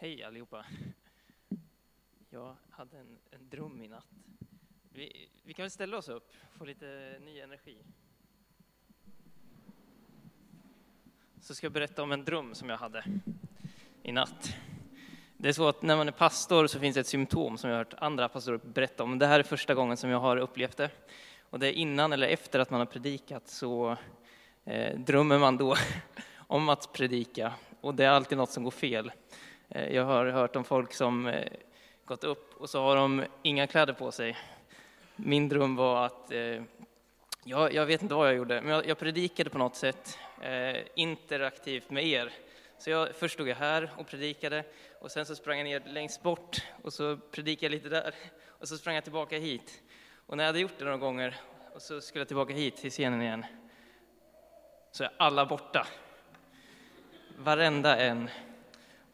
Hej allihopa. Jag hade en, en dröm i natt. Vi, vi kan väl ställa oss upp, få lite ny energi. Så ska jag berätta om en dröm som jag hade i natt. Det är så att när man är pastor så finns det ett symptom som jag har hört andra pastorer berätta om. Det här är första gången som jag har upplevt det. Och det är innan eller efter att man har predikat så eh, drömmer man då om att predika. Och det är alltid något som går fel. Eh, jag har hört om folk som eh, gått upp och så har de inga kläder på sig. Min dröm var att, eh, jag, jag vet inte vad jag gjorde, men jag, jag predikade på något sätt interaktivt med er. Så jag, först stod jag här och predikade och sen så sprang jag ner längst bort och så predikade jag lite där och så sprang jag tillbaka hit. Och när jag hade gjort det några gånger och så skulle jag tillbaka hit till scenen igen så är alla borta. Varenda en.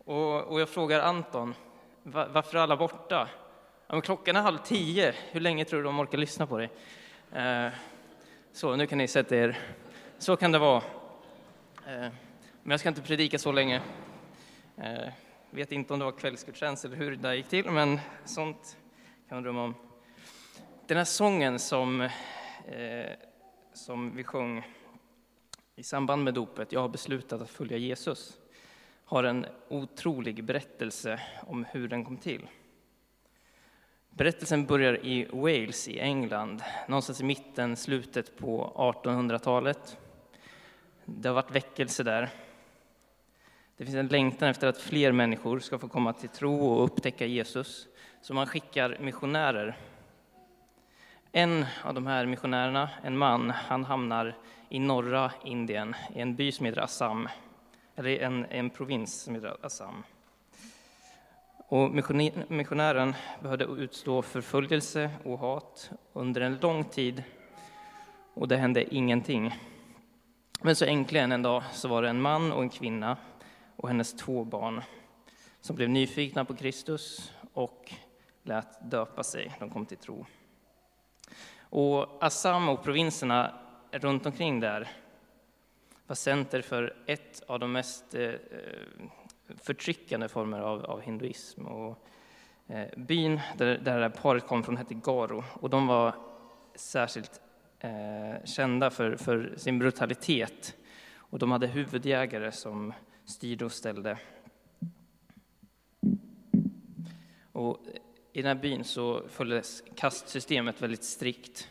Och, och jag frågar Anton, varför är alla borta? Ja, klockan är halv tio, hur länge tror du de orkar lyssna på dig? Eh, så, nu kan ni sätta er. Så kan det vara. Eh, men jag ska inte predika så länge. Eh, vet inte om det var kvällsgudstjänst eller hur det där gick till, men sånt kan man drömma om. Den här sången som, eh, som vi sjöng i samband med dopet, Jag har beslutat att följa Jesus, har en otrolig berättelse om hur den kom till. Berättelsen börjar i Wales i England, någonstans i mitten, slutet på 1800-talet. Det har varit väckelse där. Det finns en längtan efter att fler människor ska få komma till tro och upptäcka Jesus, så man skickar missionärer. En av de här missionärerna, en man, han hamnar i norra Indien, i en by som heter Assam eller en, en provins som heter Assam. Och missionären behövde utstå förföljelse och hat under en lång tid och det hände ingenting. Men så äntligen en dag så var det en man och en kvinna och hennes två barn som blev nyfikna på Kristus och lät döpa sig. De kom till tro. Och Assam och provinserna runt omkring där var center för ett av de mest eh, förtryckande former av, av hinduism. Och, eh, byn där, där paret kom från hette Garo och de var särskilt eh, kända för, för sin brutalitet. Och de hade huvudjägare som styrde och ställde. Och I den här byn så följdes kastsystemet väldigt strikt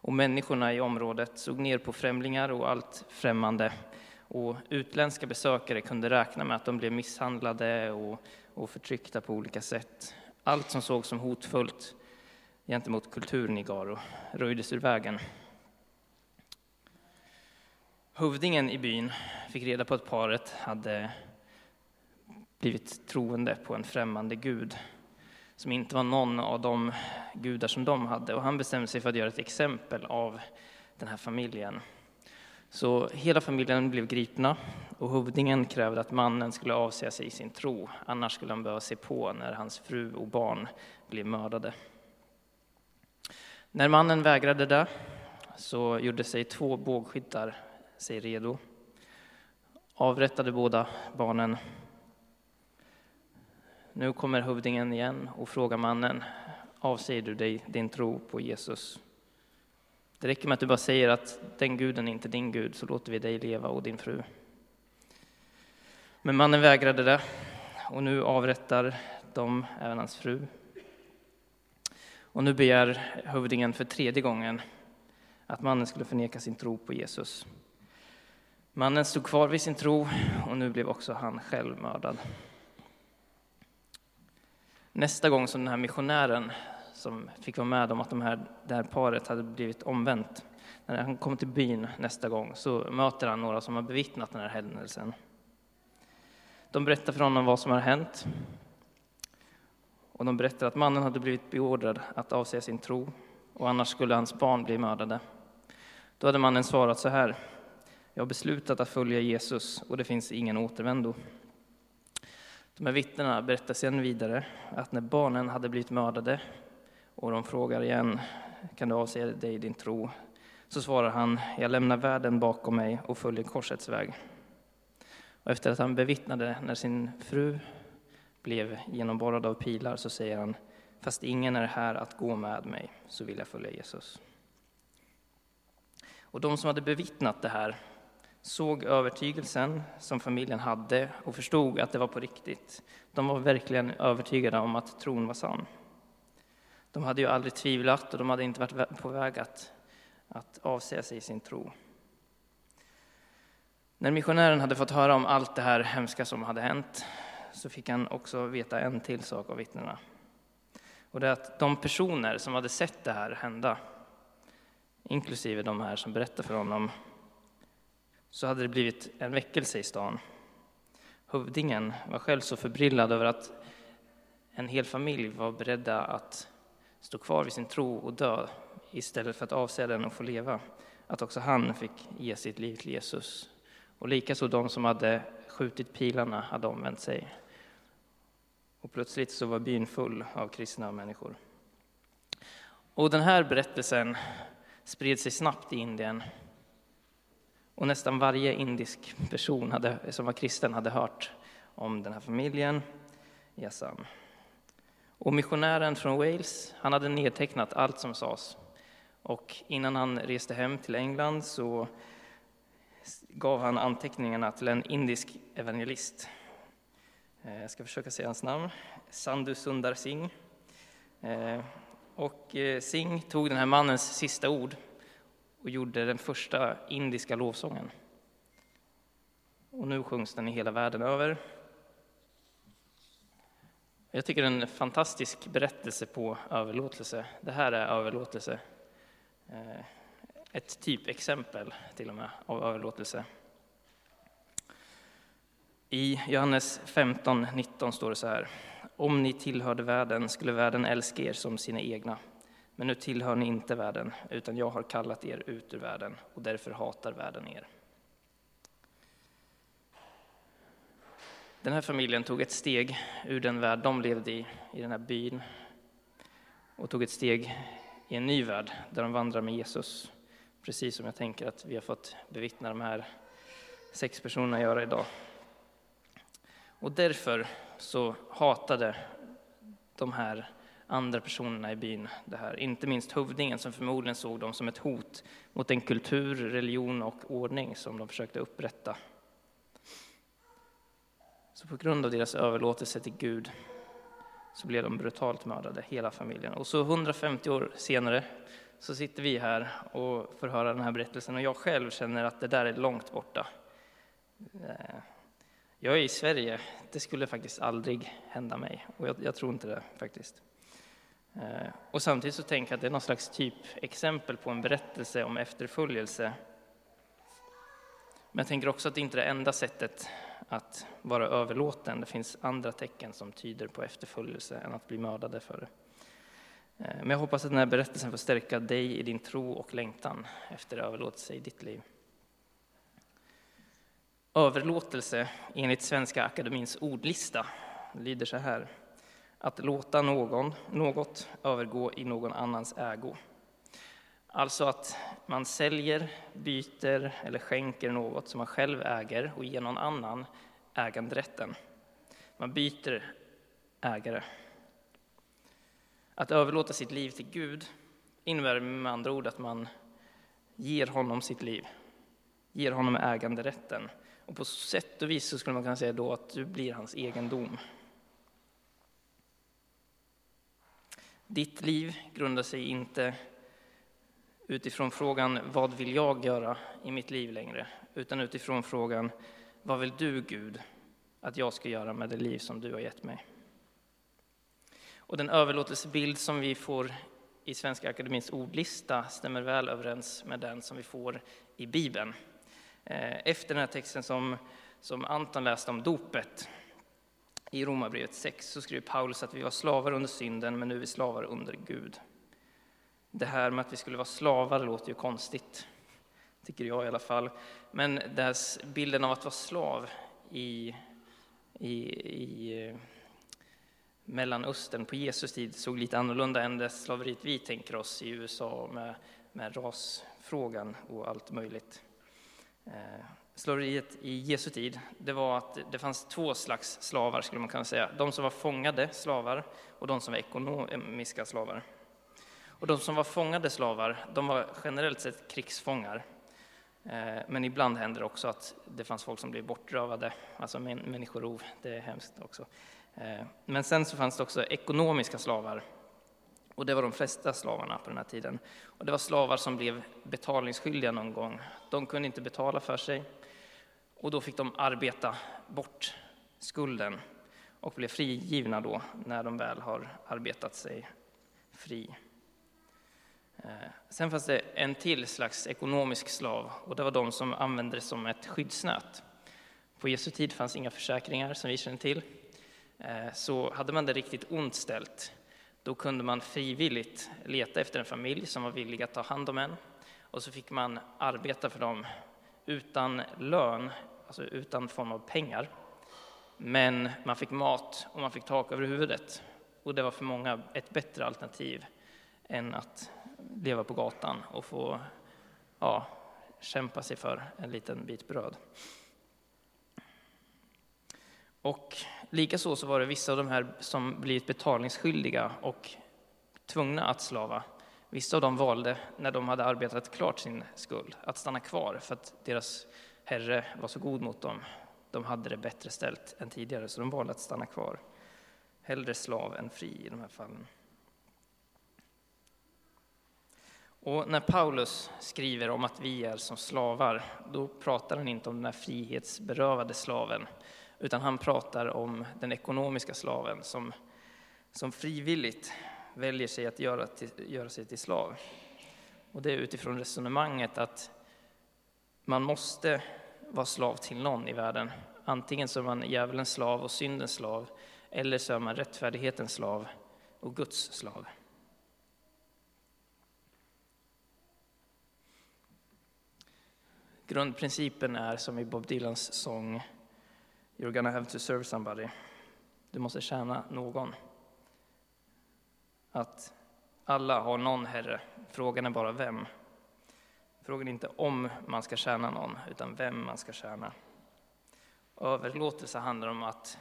och människorna i området såg ner på främlingar och allt främmande. Och utländska besökare kunde räkna med att de blev misshandlade och, och förtryckta på olika sätt. Allt som sågs som hotfullt gentemot kulturen i Garo röjdes ur vägen. Hövdingen i byn fick reda på att paret hade blivit troende på en främmande gud som inte var någon av de gudar som de hade. Och han bestämde sig för att göra ett exempel av den här familjen. Så hela familjen blev gripna och hövdingen krävde att mannen skulle avsäga sig sin tro, annars skulle han behöva se på när hans fru och barn blev mördade. När mannen vägrade det så gjorde sig två bågskyttar sig redo, avrättade båda barnen nu kommer hövdingen igen och frågar mannen, avsäger du dig din tro på Jesus? Det räcker med att du bara säger att den guden är inte din gud, så låter vi dig leva och din fru. Men mannen vägrade det, och nu avrättar de även hans fru. Och nu begär hövdingen för tredje gången att mannen skulle förneka sin tro på Jesus. Mannen stod kvar vid sin tro, och nu blev också han själv mördad. Nästa gång som den här missionären som fick vara med om att de här, det här paret hade blivit omvänt, när han kommer till byn nästa gång så möter han några som har bevittnat den här händelsen. De berättar för honom vad som har hänt och de berättar att mannen hade blivit beordrad att avsäga sin tro och annars skulle hans barn bli mördade. Då hade mannen svarat så här. Jag har beslutat att följa Jesus och det finns ingen återvändo. De här vittnena berättar sen vidare att när barnen hade blivit mördade och de frågar igen, kan du avse dig din tro? Så svarar han, jag lämnar världen bakom mig och följer korsets väg. Och efter att han bevittnade när sin fru blev genomborrad av pilar så säger han Fast ingen är här att gå med mig, så vill jag följa Jesus. Och de som hade bevittnat det här såg övertygelsen som familjen hade och förstod att det var på riktigt. De var verkligen övertygade om att tron var sann. De hade ju aldrig tvivlat och de hade inte varit på väg att, att avsäga sig sin tro. När missionären hade fått höra om allt det här hemska som hade hänt så fick han också veta en till sak av vittnena. Och det är att de personer som hade sett det här hända, inklusive de här som berättade för honom, så hade det blivit en väckelse i stan. Hövdingen var själv så förbryllad över att en hel familj var beredda att stå kvar vid sin tro och dö istället för att avsäga den och få leva, att också han fick ge sitt liv till Jesus. Och likaså de som hade skjutit pilarna hade omvänt sig. Och plötsligt så var byn full av kristna människor. Och den här berättelsen spred sig snabbt i Indien. Och nästan varje indisk person hade, som var kristen hade hört om den här familjen i Assam. Och missionären från Wales, han hade nedtecknat allt som sades. Och innan han reste hem till England så gav han anteckningarna till en indisk evangelist. Eh, jag ska försöka säga hans namn. Sandhu Sundar Singh. Eh, och eh, Singh tog den här mannens sista ord och gjorde den första indiska lovsången. Och nu sjungs den i hela världen över. Jag tycker det är en fantastisk berättelse på överlåtelse. Det här är överlåtelse. Eh, ett typexempel till och med av överlåtelse. I Johannes 15, 19 står det så här. Om ni tillhörde världen skulle världen älska er som sina egna. Men nu tillhör ni inte världen, utan jag har kallat er ut ur världen och därför hatar världen er. Den här familjen tog ett steg ur den värld de levde i, i den här byn, och tog ett steg i en ny värld där de vandrar med Jesus. Precis som jag tänker att vi har fått bevittna de här sex personerna göra idag. Och därför så hatade de här andra personerna i byn det här. Inte minst hövdingen som förmodligen såg dem som ett hot mot den kultur, religion och ordning som de försökte upprätta. Så på grund av deras överlåtelse till Gud så blev de brutalt mördade, hela familjen. Och så 150 år senare så sitter vi här och får höra den här berättelsen och jag själv känner att det där är långt borta. Eh, jag är i Sverige, det skulle faktiskt aldrig hända mig och jag, jag tror inte det faktiskt. Eh, och samtidigt så tänker jag att det är någon slags typexempel på en berättelse om efterföljelse. Men jag tänker också att det inte är det enda sättet att vara överlåten. Det finns andra tecken som tyder på efterföljelse än att bli mördade för det. Eh, men jag hoppas att den här berättelsen får stärka dig i din tro och längtan efter överlåtelse i ditt liv. Överlåtelse enligt Svenska Akademins ordlista lyder så här. Att låta någon, något övergå i någon annans ägo. Alltså att man säljer, byter eller skänker något som man själv äger och ger någon annan äganderätten. Man byter ägare. Att överlåta sitt liv till Gud innebär med andra ord att man ger honom sitt liv, ger honom äganderätten. Och på sätt och vis så skulle man kunna säga då att du blir hans egendom. Ditt liv grundar sig inte utifrån frågan vad vill jag göra i mitt liv längre, utan utifrån frågan vad vill du Gud att jag ska göra med det liv som du har gett mig? Och den överlåtelsebild som vi får i Svenska Akademins ordlista stämmer väl överens med den som vi får i Bibeln. Eh, efter den här texten som, som Anton läste om dopet i Romarbrevet 6 så skriver Paulus att vi var slavar under synden, men nu är vi slavar under Gud. Det här med att vi skulle vara slavar låter ju konstigt, tycker jag i alla fall. Men dess bilden av att vara slav i, i, i eh, Mellanöstern på Jesus tid såg lite annorlunda än det slaveriet vi tänker oss i USA med, med rasfrågan och allt möjligt. Eh, Slaveriet i Jesu tid, det var att det fanns två slags slavar skulle man kunna säga. De som var fångade slavar och de som var ekonomiska slavar. Och de som var fångade slavar, de var generellt sett krigsfångar. Eh, men ibland händer det också att det fanns folk som blev bortrövade, alltså människorov, det är hemskt också. Eh, men sen så fanns det också ekonomiska slavar, och det var de flesta slavarna på den här tiden. Och det var slavar som blev betalningsskyldiga någon gång. De kunde inte betala för sig, och då fick de arbeta bort skulden och blev frigivna då när de väl har arbetat sig fri. Eh, sen fanns det en till slags ekonomisk slav och det var de som använde det som ett skyddsnät. På Jesu tid fanns inga försäkringar som vi känner till. Eh, så hade man det riktigt ont ställt, då kunde man frivilligt leta efter en familj som var villig att ta hand om en och så fick man arbeta för dem utan lön, alltså utan form av pengar. Men man fick mat och man fick tak över huvudet. Och det var för många ett bättre alternativ än att leva på gatan och få ja, kämpa sig för en liten bit bröd. Och likaså så var det vissa av de här som blivit betalningsskyldiga och tvungna att slava. Vissa av dem valde, när de hade arbetat klart sin skuld, att stanna kvar för att deras herre var så god mot dem. De hade det bättre ställt än tidigare, så de valde att stanna kvar. Hellre slav än fri i de här fallen. Och när Paulus skriver om att vi är som slavar, då pratar han inte om den här frihetsberövade slaven, utan han pratar om den ekonomiska slaven som, som frivilligt väljer sig att göra, till, göra sig till slav. Och det är utifrån resonemanget att man måste vara slav till någon i världen. Antingen så är man djävulens slav och syndens slav, eller så är man rättfärdighetens slav och Guds slav. Grundprincipen är som i Bob Dylans sång You're gonna have to serve somebody. Du måste tjäna någon. Att alla har någon herre, frågan är bara vem. Frågan är inte om man ska tjäna någon, utan vem man ska tjäna. Överlåtelse handlar om att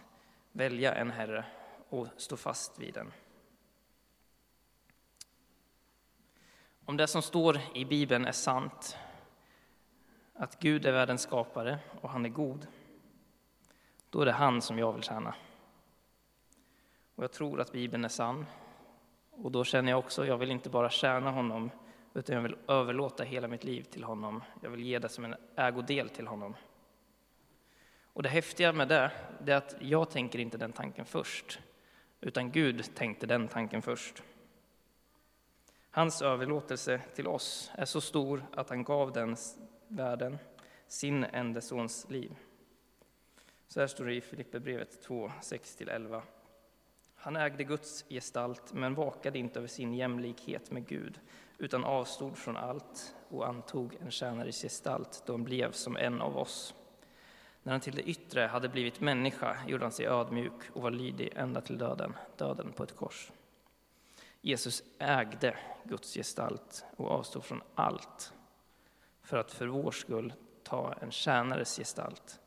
välja en herre och stå fast vid den. Om det som står i Bibeln är sant, att Gud är världens skapare och han är god, då är det han som jag vill tjäna. Och jag tror att Bibeln är sann. Och då känner jag också, jag vill inte bara tjäna honom, utan jag vill överlåta hela mitt liv till honom. Jag vill ge det som en ägodel till honom. Och det häftiga med det, det är att jag tänker inte den tanken först, utan Gud tänkte den tanken först. Hans överlåtelse till oss är så stor att han gav den världen sin enda sons liv. Så här står det i Filipperbrevet 2, 6-11. Han ägde Guds gestalt, men vakade inte över sin jämlikhet med Gud, utan avstod från allt och antog en tjänares gestalt då han blev som en av oss. När han till det yttre hade blivit människa gjorde han sig ödmjuk och var lydig ända till döden, döden på ett kors. Jesus ägde Guds gestalt och avstod från allt för att för vår skull ta en tjänares gestalt.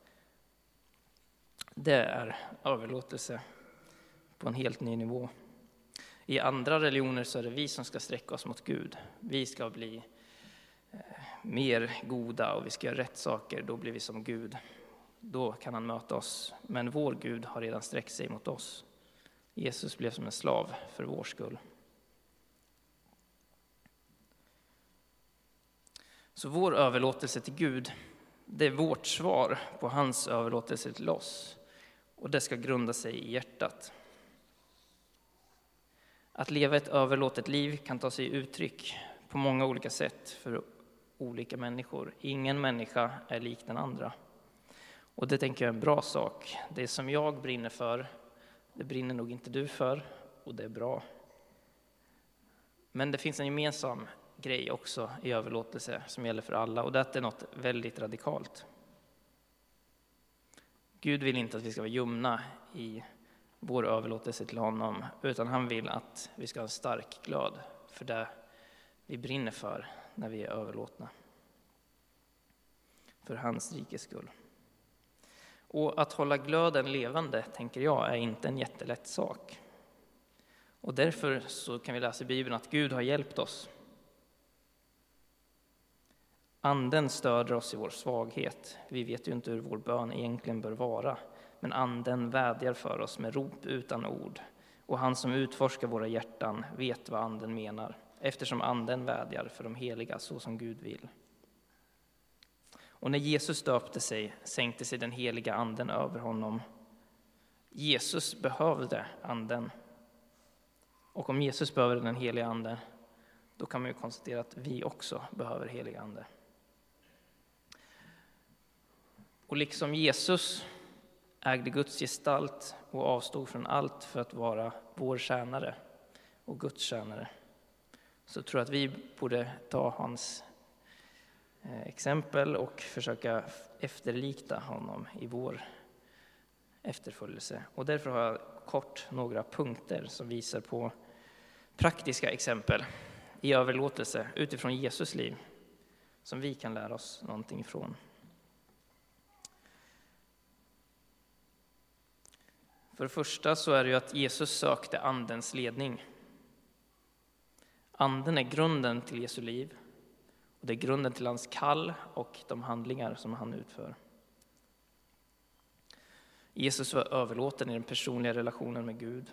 Det är överlåtelse på en helt ny nivå. I andra religioner så är det vi som ska sträcka oss mot Gud. Vi ska bli eh, mer goda och vi ska göra rätt saker, då blir vi som Gud. Då kan han möta oss. Men vår Gud har redan sträckt sig mot oss. Jesus blev som en slav för vår skull. Så vår överlåtelse till Gud, det är vårt svar på hans överlåtelse till oss. Och det ska grunda sig i hjärtat. Att leva ett överlåtet liv kan ta sig uttryck på många olika sätt för olika människor. Ingen människa är lik den andra. Och det tänker jag är en bra sak. Det som jag brinner för, det brinner nog inte du för, och det är bra. Men det finns en gemensam grej också i överlåtelse som gäller för alla, och det är något väldigt radikalt. Gud vill inte att vi ska vara ljumna i vår överlåtelse till honom, utan han vill att vi ska ha en stark glöd för det vi brinner för när vi är överlåtna. för hans rikes skull. Och att hålla glöden levande, tänker jag, är inte en jättelätt sak. Och därför så kan vi läsa i Bibeln att Gud har hjälpt oss. Anden stöder oss i vår svaghet. Vi vet ju inte hur vår bön egentligen bör vara, men Anden vädjar för oss med rop utan ord. Och han som utforskar våra hjärtan vet vad Anden menar, eftersom Anden vädjar för de heliga så som Gud vill. Och när Jesus döpte sig sänkte sig den heliga Anden över honom. Jesus behövde Anden. Och om Jesus behöver den heliga anden då kan man ju konstatera att vi också behöver helig Ande. Och liksom Jesus ägde Guds gestalt och avstod från allt för att vara vår tjänare och Guds tjänare, så tror jag att vi borde ta hans eh, exempel och försöka efterlikna honom i vår efterföljelse. Och därför har jag kort några punkter som visar på praktiska exempel i överlåtelse utifrån Jesus liv som vi kan lära oss någonting ifrån. För det första så är det ju att Jesus sökte Andens ledning. Anden är grunden till Jesu liv och det är grunden till hans kall och de handlingar som han utför. Jesus var överlåten i den personliga relationen med Gud.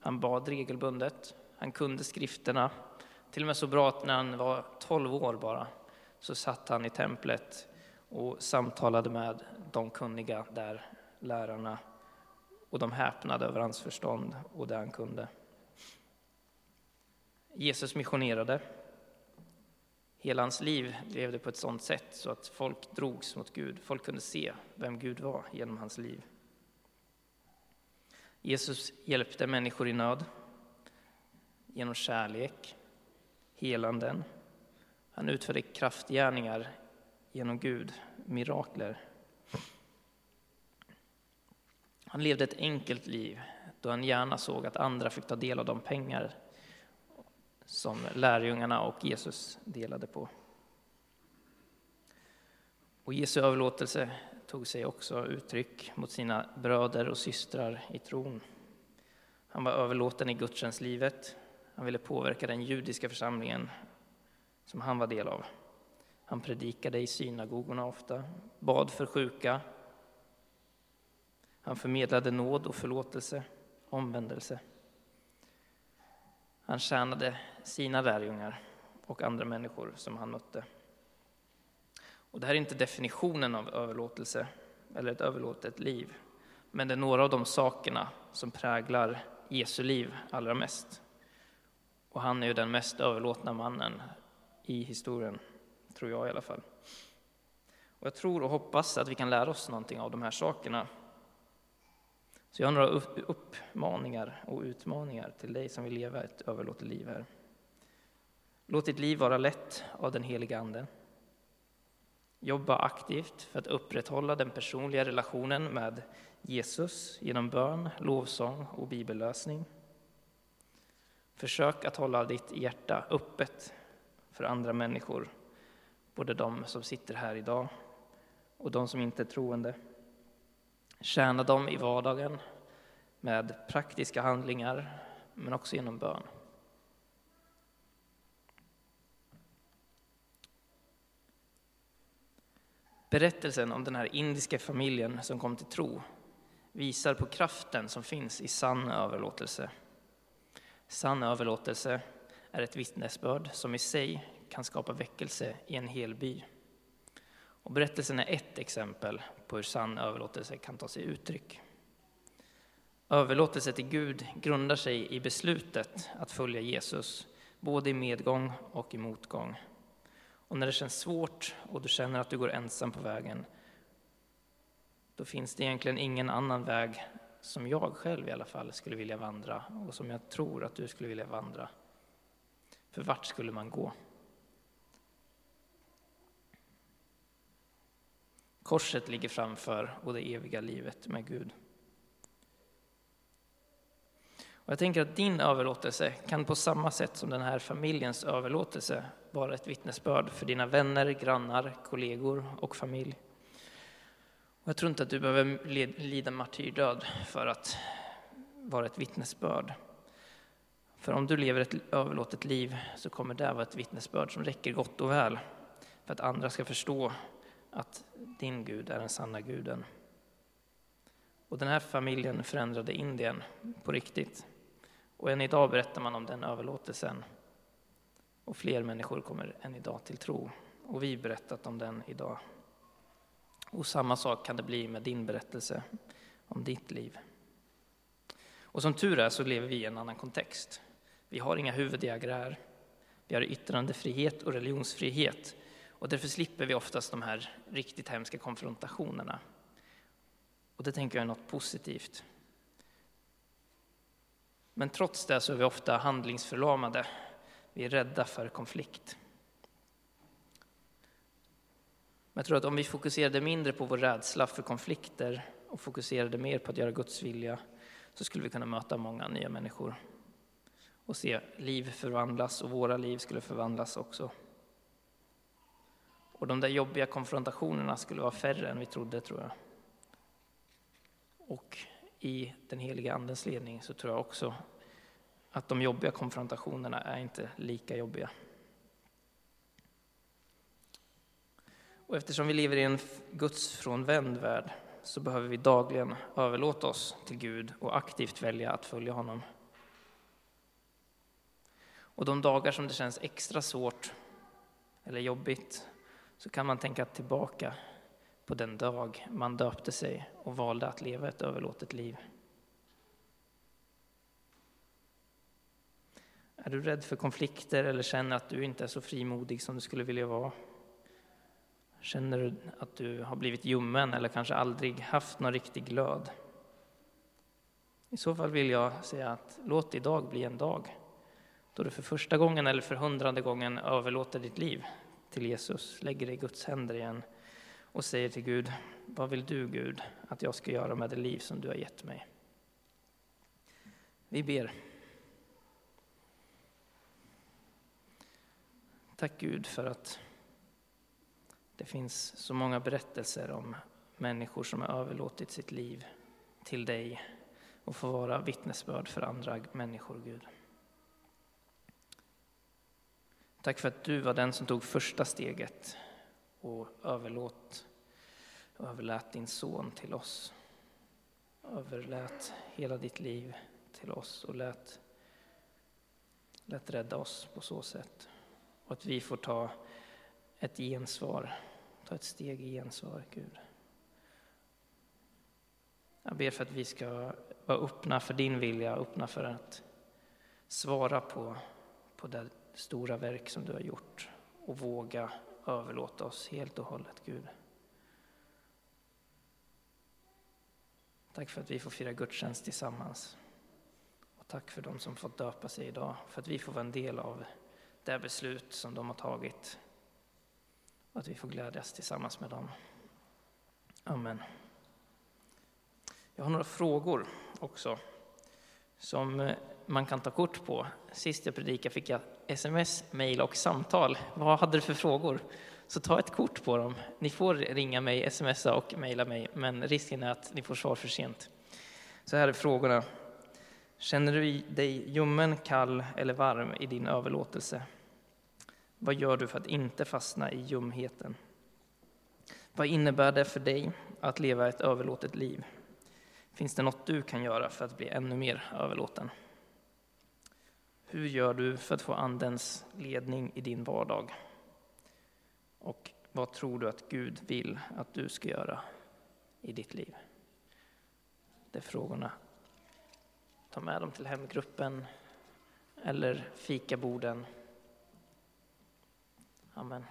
Han bad regelbundet, han kunde skrifterna. Till och med så bra att när han var 12 år bara så satt han i templet och samtalade med de kunniga där, lärarna, och de häpnade över hans förstånd och det han kunde. Jesus missionerade. Hela hans liv levde på ett sådant sätt så att folk drogs mot Gud. Folk kunde se vem Gud var genom hans liv. Jesus hjälpte människor i nöd genom kärlek, helanden. Han utförde kraftgärningar genom Gud, mirakler. Han levde ett enkelt liv då han gärna såg att andra fick ta del av de pengar som lärjungarna och Jesus delade på. Och Jesu överlåtelse tog sig också uttryck mot sina bröder och systrar i tron. Han var överlåten i gudstjänstlivet. Han ville påverka den judiska församlingen som han var del av. Han predikade i synagogorna ofta, bad för sjuka. Han förmedlade nåd och förlåtelse, omvändelse. Han tjänade sina lärjungar och andra människor som han mötte. Och det här är inte definitionen av överlåtelse eller ett överlåtet liv, men det är några av de sakerna som präglar Jesu liv allra mest. Och han är ju den mest överlåtna mannen i historien, tror jag i alla fall. Och jag tror och hoppas att vi kan lära oss någonting av de här sakerna. Så jag har några uppmaningar och utmaningar till dig som vill leva ett överlåtet liv här. Låt ditt liv vara lätt av den heliga Ande. Jobba aktivt för att upprätthålla den personliga relationen med Jesus genom bön, lovsång och bibellösning. Försök att hålla ditt hjärta öppet för andra människor, både de som sitter här idag och de som inte är troende. Tjäna dem i vardagen med praktiska handlingar, men också genom bön. Berättelsen om den här indiska familjen som kom till tro visar på kraften som finns i sann överlåtelse. Sann överlåtelse är ett vittnesbörd som i sig kan skapa väckelse i en hel by. Och berättelsen är ett exempel på hur sann överlåtelse kan ta sig uttryck. Överlåtelse till Gud grundar sig i beslutet att följa Jesus, både i medgång och i motgång. Och när det känns svårt och du känner att du går ensam på vägen, då finns det egentligen ingen annan väg som jag själv i alla fall skulle vilja vandra och som jag tror att du skulle vilja vandra. För vart skulle man gå? Korset ligger framför och det eviga livet med Gud. Och jag tänker att din överlåtelse kan på samma sätt som den här familjens överlåtelse vara ett vittnesbörd för dina vänner, grannar, kollegor och familj. Och jag tror inte att du behöver lida martyrdöd för att vara ett vittnesbörd. För om du lever ett överlåtet liv så kommer det vara ett vittnesbörd som räcker gott och väl för att andra ska förstå att din Gud är den sanna guden. Och den här familjen förändrade Indien på riktigt. Och än idag berättar man om den överlåtelsen. Och fler människor kommer än idag till tro. Och vi berättat om den idag. Och samma sak kan det bli med din berättelse om ditt liv. Och som tur är så lever vi i en annan kontext. Vi har inga huvuddiagrar. Vi har yttrandefrihet och religionsfrihet. Och därför slipper vi oftast de här riktigt hemska konfrontationerna. Och det tänker jag är något positivt. Men trots det så är vi ofta handlingsförlamade. Vi är rädda för konflikt. Men jag tror att om vi fokuserade mindre på vår rädsla för konflikter och fokuserade mer på att göra Guds vilja så skulle vi kunna möta många nya människor och se liv förvandlas och våra liv skulle förvandlas också. Och de där jobbiga konfrontationerna skulle vara färre än vi trodde, tror jag. Och i den heliga Andens ledning så tror jag också att de jobbiga konfrontationerna är inte lika jobbiga. Och eftersom vi lever i en gudsfrånvänd värld så behöver vi dagligen överlåta oss till Gud och aktivt välja att följa honom. Och de dagar som det känns extra svårt eller jobbigt så kan man tänka tillbaka på den dag man döpte sig och valde att leva ett överlåtet liv. Är du rädd för konflikter eller känner att du inte är så frimodig som du skulle vilja vara? Känner du att du har blivit ljummen eller kanske aldrig haft någon riktig glöd? I så fall vill jag säga att låt idag bli en dag då du för första gången eller för hundrade gången överlåter ditt liv till Jesus, lägger det i Guds händer igen och säger till Gud, vad vill du Gud att jag ska göra med det liv som du har gett mig? Vi ber. Tack Gud för att det finns så många berättelser om människor som har överlåtit sitt liv till dig och får vara vittnesbörd för andra människor, Gud. Tack för att du var den som tog första steget och överlåt, överlät din son till oss. Överlät hela ditt liv till oss och lät, lät rädda oss på så sätt. Och att vi får ta ett gensvar, ta ett steg i gensvar, Gud. Jag ber för att vi ska vara öppna för din vilja, öppna för att svara på, på det stora verk som du har gjort och våga överlåta oss helt och hållet, Gud. Tack för att vi får fira gudstjänst tillsammans. Och tack för de som fått döpa sig idag, för att vi får vara en del av det beslut som de har tagit. Och att vi får glädjas tillsammans med dem. Amen. Jag har några frågor också som eh, man kan ta kort på. Sist jag predikade fick jag sms, mejl och samtal. Vad hade du för frågor? Så ta ett kort på dem. Ni får ringa mig, smsa och mejla mig, men risken är att ni får svar för sent. Så här är frågorna. Känner du dig ljummen, kall eller varm i din överlåtelse? Vad gör du för att inte fastna i ljumheten? Vad innebär det för dig att leva ett överlåtet liv? Finns det något du kan göra för att bli ännu mer överlåten? Hur gör du för att få Andens ledning i din vardag? Och vad tror du att Gud vill att du ska göra i ditt liv? Det är frågorna. Ta med dem till hemgruppen eller fikaborden. Amen.